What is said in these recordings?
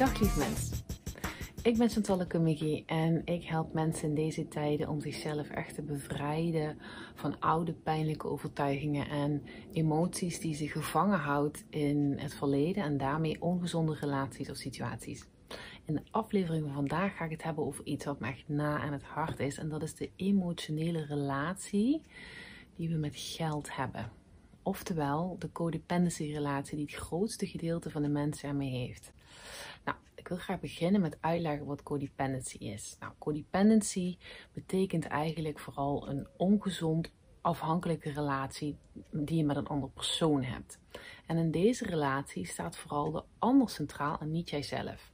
Dag lief mens. Ik ben Chantal Kumigi en ik help mensen in deze tijden om zichzelf echt te bevrijden van oude pijnlijke overtuigingen en emoties die ze gevangen houdt in het verleden en daarmee ongezonde relaties of situaties. In de aflevering van vandaag ga ik het hebben over iets wat me echt na aan het hart is en dat is de emotionele relatie die we met geld hebben. Oftewel de codependency relatie die het grootste gedeelte van de mensen ermee heeft. Nou, ik wil graag beginnen met uitleggen wat codependency is. Nou, codependency betekent eigenlijk vooral een ongezond afhankelijke relatie die je met een andere persoon hebt. En in deze relatie staat vooral de ander centraal en niet jijzelf.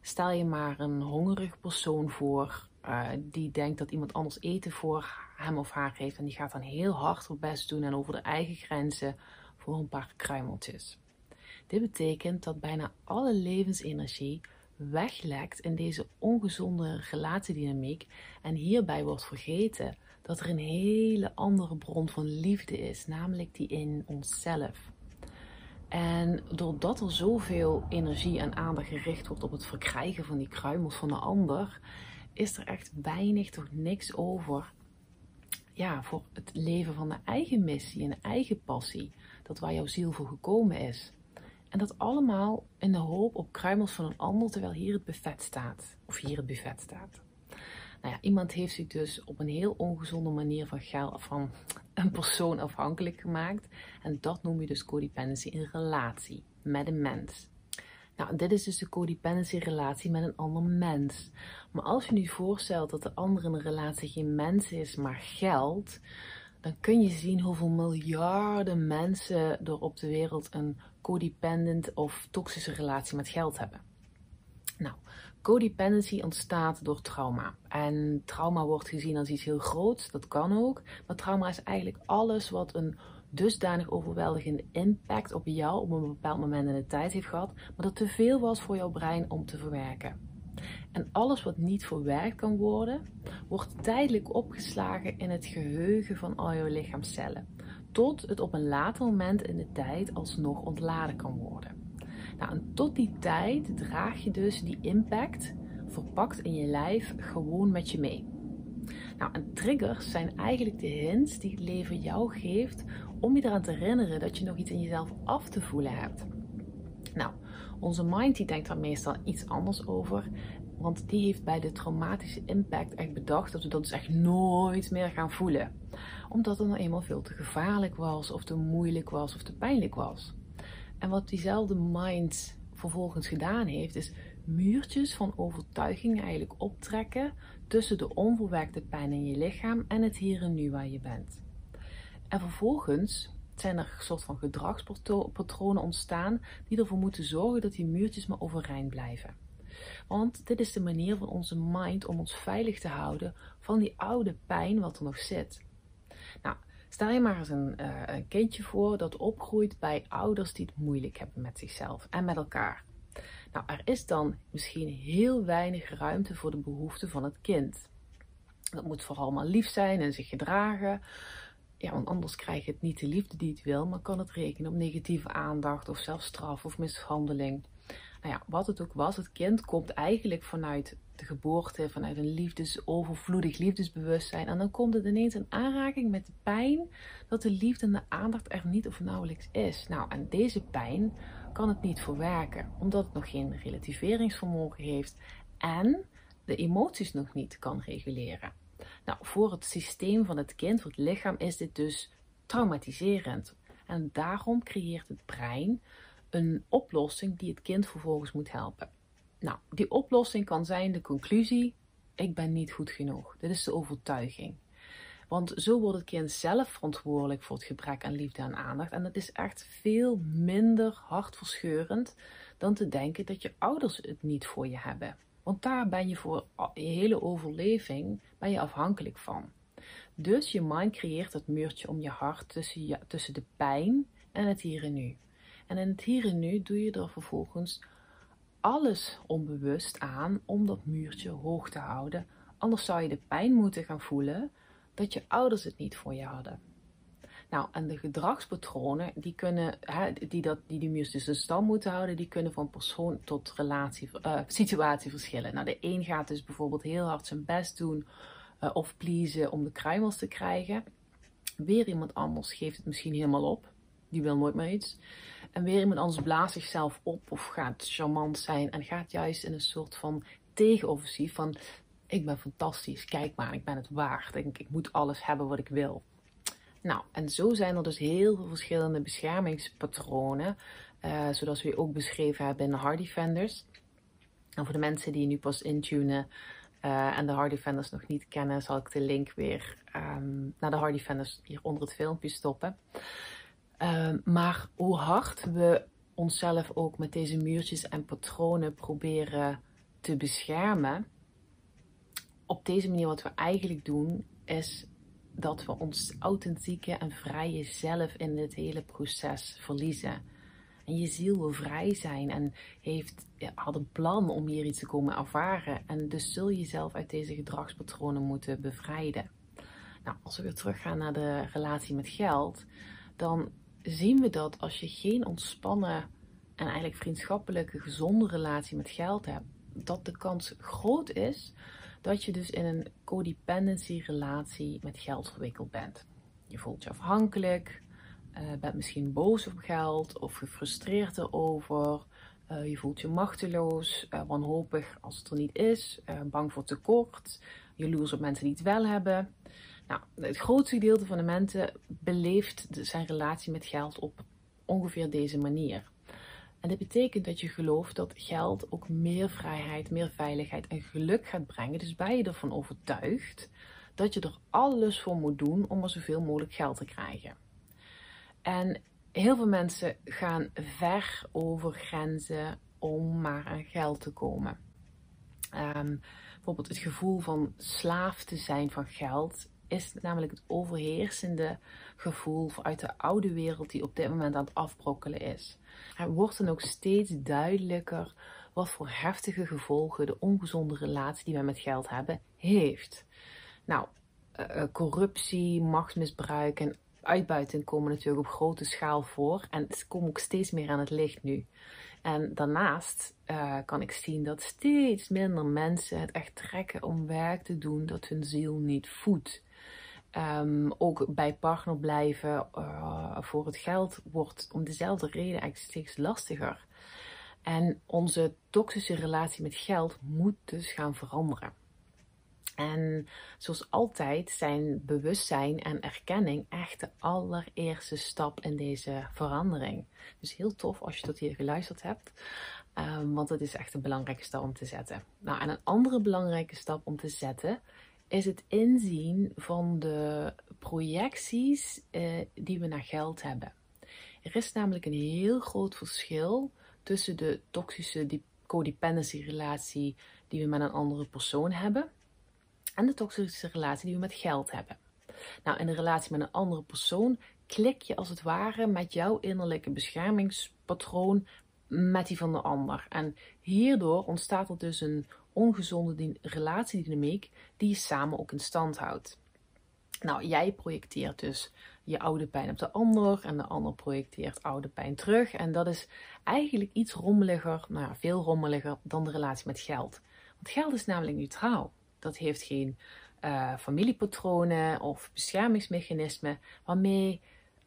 Stel je maar een hongerig persoon voor uh, die denkt dat iemand anders eten voor hem of haar heeft en die gaat dan heel hard haar best doen en over de eigen grenzen voor een paar kruimeltjes. Dit betekent dat bijna alle levensenergie weglekt in deze ongezonde relatiedynamiek en hierbij wordt vergeten dat er een hele andere bron van liefde is, namelijk die in onszelf. En doordat er zoveel energie en aandacht gericht wordt op het verkrijgen van die kruimels van de ander, is er echt weinig tot niks over ja, voor het leven van de eigen missie en eigen passie. Dat waar jouw ziel voor gekomen is. En dat allemaal in de hoop op kruimels van een ander, terwijl hier het buffet staat. Of hier het buffet staat. Nou ja, iemand heeft zich dus op een heel ongezonde manier van, geld, van een persoon afhankelijk gemaakt. En dat noem je dus codependency in relatie met een mens. Nou, dit is dus de codependency relatie met een ander mens. Maar als je nu voorstelt dat de andere in een relatie geen mens is, maar geld, dan kun je zien hoeveel miljarden mensen er op de wereld een codependent of toxische relatie met geld hebben. Nou, codependency ontstaat door trauma. En trauma wordt gezien als iets heel groots, dat kan ook. Maar trauma is eigenlijk alles wat een dusdanig overweldigende impact op jou op een bepaald moment in de tijd heeft gehad, maar dat te veel was voor jouw brein om te verwerken. En alles wat niet verwerkt kan worden, wordt tijdelijk opgeslagen in het geheugen van al jouw lichaamcellen, tot het op een later moment in de tijd alsnog ontladen kan worden. Nou, en tot die tijd draag je dus die impact verpakt in je lijf gewoon met je mee. Nou, en triggers zijn eigenlijk de hints die het leven jou geeft om je eraan te herinneren dat je nog iets in jezelf af te voelen hebt. Nou, onze mind die denkt daar meestal iets anders over. Want die heeft bij de traumatische impact echt bedacht dat we dat dus echt nooit meer gaan voelen. Omdat het nou eenmaal veel te gevaarlijk was, of te moeilijk was, of te pijnlijk was. En wat diezelfde mind vervolgens gedaan heeft, is muurtjes van overtuiging eigenlijk optrekken tussen de onverwerkte pijn in je lichaam en het hier en nu waar je bent. En vervolgens zijn er een soort van gedragspatronen ontstaan die ervoor moeten zorgen dat die muurtjes maar overeind blijven. Want dit is de manier van onze mind om ons veilig te houden van die oude pijn wat er nog zit. Stel je maar eens een, uh, een kindje voor dat opgroeit bij ouders die het moeilijk hebben met zichzelf en met elkaar. Nou, er is dan misschien heel weinig ruimte voor de behoeften van het kind. Dat moet vooral maar lief zijn en zich gedragen. Ja, want anders krijg je het niet de liefde die het wil, maar kan het rekenen op negatieve aandacht of zelfs straf of mishandeling. Nou ja, wat het ook was, het kind komt eigenlijk vanuit de geboorte, vanuit een liefdes, overvloedig liefdesbewustzijn. En dan komt het ineens in aanraking met de pijn dat de liefde en de aandacht er niet of nauwelijks is. Nou, en deze pijn kan het niet verwerken, omdat het nog geen relativeringsvermogen heeft en de emoties nog niet kan reguleren. Nou, voor het systeem van het kind, voor het lichaam, is dit dus traumatiserend. En daarom creëert het brein een oplossing die het kind vervolgens moet helpen. Nou, die oplossing kan zijn de conclusie: ik ben niet goed genoeg. Dit is de overtuiging. Want zo wordt het kind zelf verantwoordelijk voor het gebrek aan liefde en aandacht. En dat is echt veel minder hartverscheurend dan te denken dat je ouders het niet voor je hebben. Want daar ben je voor je hele overleving ben je afhankelijk van. Dus je mind creëert dat muurtje om je hart tussen, tussen de pijn en het hier en nu. En in het hier en nu doe je er vervolgens alles onbewust aan om dat muurtje hoog te houden. Anders zou je de pijn moeten gaan voelen dat je ouders het niet voor je hadden. Nou, en de gedragspatronen, die kunnen, hè, die, dat, die de muurs dus moeten houden, die kunnen van persoon tot relatie, uh, situatie verschillen. Nou, de een gaat dus bijvoorbeeld heel hard zijn best doen uh, of pleasen om de kruimels te krijgen. Weer iemand anders geeft het misschien helemaal op. Die wil nooit meer iets. En weer iemand anders blaast zichzelf op of gaat charmant zijn en gaat juist in een soort van tegenoffensief van ik ben fantastisch, kijk maar, ik ben het waard. Ik, ik moet alles hebben wat ik wil. Nou, en zo zijn er dus heel veel verschillende beschermingspatronen, uh, zoals we ook beschreven hebben in de Hard Defenders. En voor de mensen die nu pas intunen uh, en de Hard Defenders nog niet kennen, zal ik de link weer um, naar de Hard Defenders hier onder het filmpje stoppen. Uh, maar hoe hard we onszelf ook met deze muurtjes en patronen proberen te beschermen, op deze manier wat we eigenlijk doen, is dat we ons authentieke en vrije zelf in dit hele proces verliezen. En je ziel wil vrij zijn en heeft, had een plan om hier iets te komen ervaren. En dus zul je jezelf uit deze gedragspatronen moeten bevrijden. Nou, als we weer teruggaan naar de relatie met geld, dan zien we dat als je geen ontspannen en eigenlijk vriendschappelijke, gezonde relatie met geld hebt, dat de kans groot is dat je dus in een codependency relatie met geld verwikkeld bent. Je voelt je afhankelijk, uh, bent misschien boos op geld of gefrustreerd erover. Uh, je voelt je machteloos, uh, wanhopig als het er niet is, bang voor tekort, jaloers op mensen die het wel hebben. Nou, het grootste gedeelte van de mensen beleeft zijn relatie met geld op ongeveer deze manier. En dit betekent dat je gelooft dat geld ook meer vrijheid, meer veiligheid en geluk gaat brengen. Dus ben je ervan overtuigd dat je er alles voor moet doen om er zoveel mogelijk geld te krijgen. En heel veel mensen gaan ver over grenzen om maar aan geld te komen. Um, bijvoorbeeld het gevoel van slaaf te zijn van geld is namelijk het overheersende gevoel uit de oude wereld die op dit moment aan het afbrokkelen is. Er wordt dan ook steeds duidelijker wat voor heftige gevolgen de ongezonde relatie die wij met geld hebben heeft. Nou, uh, corruptie, machtsmisbruik en uitbuiting komen natuurlijk op grote schaal voor en ze komen ook steeds meer aan het licht nu. En daarnaast uh, kan ik zien dat steeds minder mensen het echt trekken om werk te doen dat hun ziel niet voedt. Um, ook bij partner blijven uh, voor het geld wordt om dezelfde reden eigenlijk steeds lastiger. En onze toxische relatie met geld moet dus gaan veranderen. En zoals altijd zijn bewustzijn en erkenning echt de allereerste stap in deze verandering. Dus heel tof als je tot hier geluisterd hebt. Um, want het is echt een belangrijke stap om te zetten. Nou, en een andere belangrijke stap om te zetten is het inzien van de projecties uh, die we naar geld hebben. Er is namelijk een heel groot verschil tussen de toxische codependency relatie die we met een andere persoon hebben en de toxische relatie die we met geld hebben. Nou, in de relatie met een andere persoon klik je als het ware met jouw innerlijke beschermingspatroon met die van de ander. En hierdoor ontstaat er dus een ongezonde relatiedynamiek die je samen ook in stand houdt. Nou, jij projecteert dus je oude pijn op de ander en de ander projecteert oude pijn terug. En dat is eigenlijk iets rommeliger, nou ja, veel rommeliger dan de relatie met geld. Want geld is namelijk neutraal. Dat heeft geen uh, familiepatronen of beschermingsmechanismen waarmee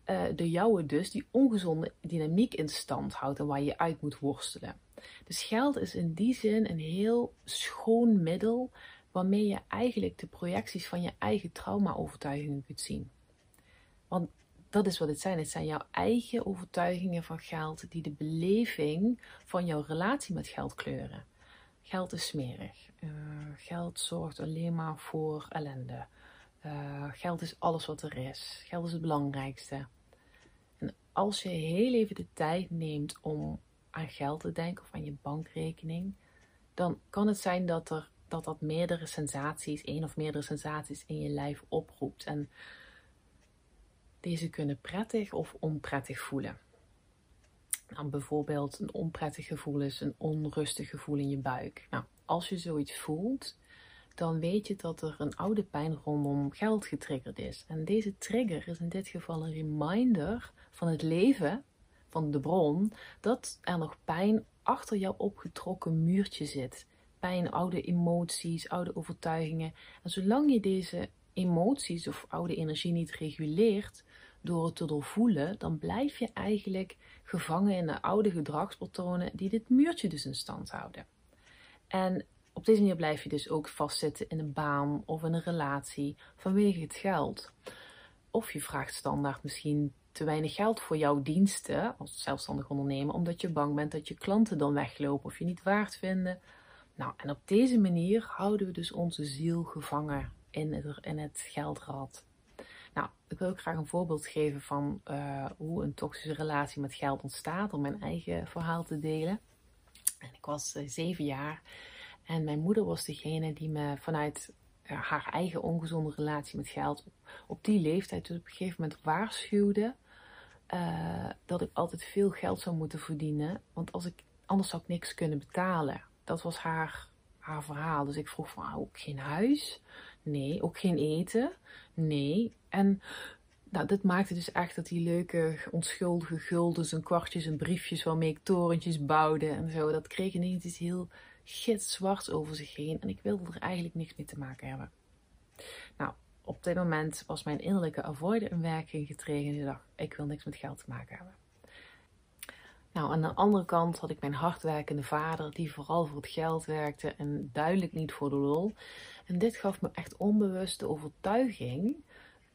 uh, de jouwe dus die ongezonde dynamiek in stand houdt en waar je uit moet worstelen. Dus geld is in die zin een heel schoon middel waarmee je eigenlijk de projecties van je eigen trauma-overtuigingen kunt zien. Want dat is wat het zijn. Het zijn jouw eigen overtuigingen van geld die de beleving van jouw relatie met geld kleuren. Geld is smerig. Uh, geld zorgt alleen maar voor ellende. Uh, geld is alles wat er is. Geld is het belangrijkste. En als je heel even de tijd neemt om aan geld te denken of aan je bankrekening, dan kan het zijn dat er, dat, dat meerdere sensaties, één of meerdere sensaties in je lijf oproept. En deze kunnen prettig of onprettig voelen. Nou, bijvoorbeeld een onprettig gevoel is een onrustig gevoel in je buik. Nou, als je zoiets voelt, dan weet je dat er een oude pijn rondom geld getriggerd is. En deze trigger is in dit geval een reminder van het leven, van de bron, dat er nog pijn achter jouw opgetrokken muurtje zit. Pijn, oude emoties, oude overtuigingen. En zolang je deze emoties of oude energie niet reguleert door het te doorvoelen, dan blijf je eigenlijk gevangen in de oude gedragspatronen die dit muurtje dus in stand houden. En op deze manier blijf je dus ook vastzitten in een baan of in een relatie vanwege het geld. Of je vraagt standaard misschien te weinig geld voor jouw diensten als zelfstandig ondernemer, omdat je bang bent dat je klanten dan weglopen of je niet waard vinden. Nou, en op deze manier houden we dus onze ziel gevangen in het, in het geldrad. Nou, ik wil ook graag een voorbeeld geven van uh, hoe een toxische relatie met geld ontstaat, om mijn eigen verhaal te delen. En ik was uh, zeven jaar en mijn moeder was degene die me vanuit uh, haar eigen ongezonde relatie met geld op, op die leeftijd dus op een gegeven moment waarschuwde dat ik altijd veel geld zou moeten verdienen, want als ik, anders zou ik niks kunnen betalen. Dat was haar, haar verhaal. Dus ik vroeg van, ah, ook geen huis? Nee. Ook geen eten? Nee. En nou, dit maakte dus echt dat die leuke, onschuldige guldens en kwartjes en briefjes waarmee ik torentjes bouwde en zo, dat kreeg ineens iets heel gitzwarts over zich heen. En ik wilde er eigenlijk niks mee te maken hebben. Nou, op dit moment was mijn innerlijke avoider in werking getreden en ik dacht, ik wil niks met geld te maken hebben. Nou, aan de andere kant had ik mijn hardwerkende vader, die vooral voor het geld werkte en duidelijk niet voor de lol. En dit gaf me echt onbewust de overtuiging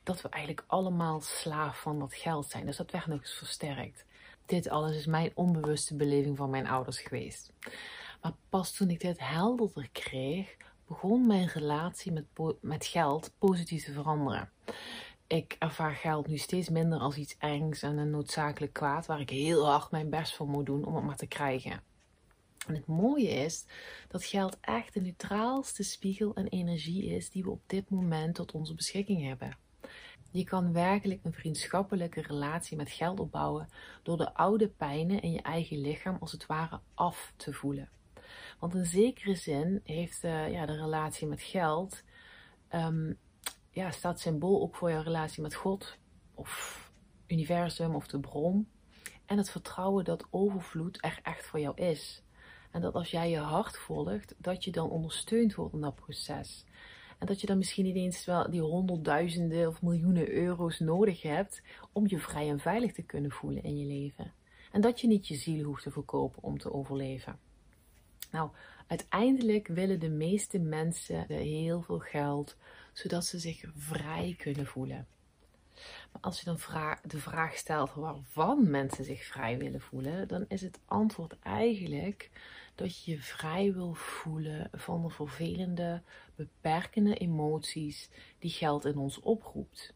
dat we eigenlijk allemaal slaaf van dat geld zijn. Dus dat werd nog eens versterkt. Dit alles is mijn onbewuste beleving van mijn ouders geweest. Maar pas toen ik dit helderder kreeg, begon mijn relatie met, met geld positief te veranderen. Ik ervaar geld nu steeds minder als iets engs en een noodzakelijk kwaad waar ik heel hard mijn best voor moet doen om het maar te krijgen. En het mooie is dat geld echt de neutraalste spiegel en energie is die we op dit moment tot onze beschikking hebben. Je kan werkelijk een vriendschappelijke relatie met geld opbouwen door de oude pijnen in je eigen lichaam als het ware af te voelen. Want in zekere zin heeft uh, ja, de relatie met geld, um, ja, staat symbool ook voor jouw relatie met God of universum of de bron. En het vertrouwen dat overvloed er echt voor jou is. En dat als jij je hart volgt, dat je dan ondersteund wordt in dat proces. En dat je dan misschien niet eens wel die honderdduizenden of miljoenen euro's nodig hebt om je vrij en veilig te kunnen voelen in je leven. En dat je niet je ziel hoeft te verkopen om te overleven. Nou, uiteindelijk willen de meeste mensen heel veel geld, zodat ze zich vrij kunnen voelen. Maar als je dan de vraag stelt waarvan mensen zich vrij willen voelen, dan is het antwoord eigenlijk dat je je vrij wil voelen van de vervelende, beperkende emoties die geld in ons oproept.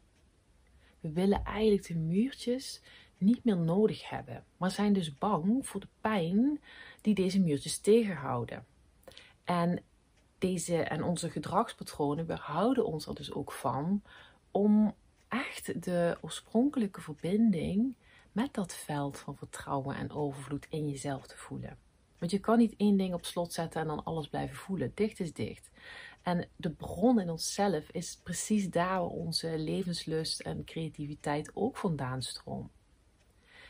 We willen eigenlijk de muurtjes niet meer nodig hebben, maar zijn dus bang voor de pijn die deze muurtjes tegenhouden. En, deze, en onze gedragspatronen weerhouden ons er dus ook van om echt de oorspronkelijke verbinding met dat veld van vertrouwen en overvloed in jezelf te voelen. Want je kan niet één ding op slot zetten en dan alles blijven voelen. Dicht is dicht. En de bron in onszelf is precies daar waar onze levenslust en creativiteit ook vandaan stroomt.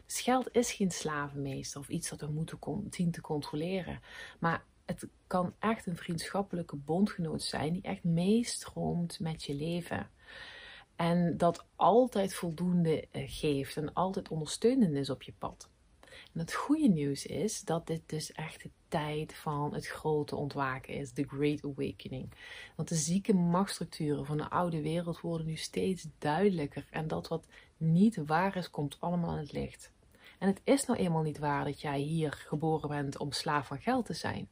Dus is geen slavenmeester of iets dat we moeten zien te controleren. Maar het kan echt een vriendschappelijke bondgenoot zijn die echt meestroomt met je leven. En dat altijd voldoende eh, geeft en altijd ondersteunend is op je pad. En het goede nieuws is dat dit dus echt de tijd van het grote ontwaken is, the Great Awakening. Want de zieke machtsstructuren van de oude wereld worden nu steeds duidelijker en dat wat niet waar is, komt allemaal aan het licht. En het is nou eenmaal niet waar dat jij hier geboren bent om slaaf van geld te zijn.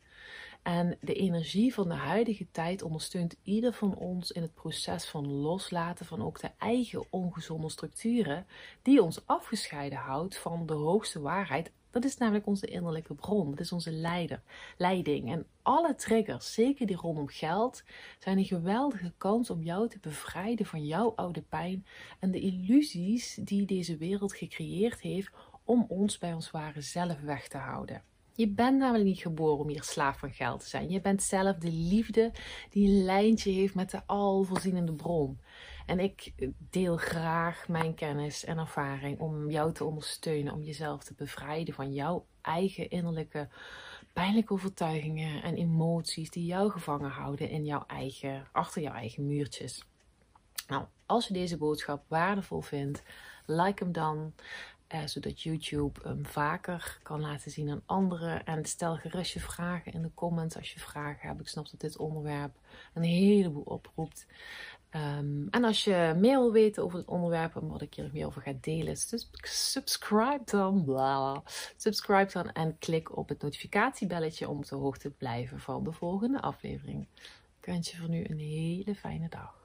En de energie van de huidige tijd ondersteunt ieder van ons in het proces van loslaten van ook de eigen ongezonde structuren die ons afgescheiden houdt van de hoogste waarheid. Dat is namelijk onze innerlijke bron, dat is onze leider, leiding. En alle triggers, zeker die rondom geld, zijn een geweldige kans om jou te bevrijden van jouw oude pijn en de illusies die deze wereld gecreëerd heeft om ons bij ons ware zelf weg te houden. Je bent namelijk niet geboren om hier slaaf van geld te zijn. Je bent zelf de liefde die een lijntje heeft met de alvoorzienende bron. En ik deel graag mijn kennis en ervaring om jou te ondersteunen, om jezelf te bevrijden van jouw eigen innerlijke pijnlijke overtuigingen en emoties die jou gevangen houden in jouw eigen, achter jouw eigen muurtjes. Nou, als je deze boodschap waardevol vindt, like hem dan. Eh, zodat YouTube hem vaker kan laten zien aan anderen. En stel gerust je vragen in de comments als je vragen hebt. Ik snap dat dit onderwerp een heleboel oproept. Um, en als je meer wil weten over het onderwerp en wat ik hier meer over ga delen, subscribe dan. Bla, subscribe dan en klik op het notificatiebelletje om te hoogte te blijven van de volgende aflevering. Ik wens je voor nu een hele fijne dag.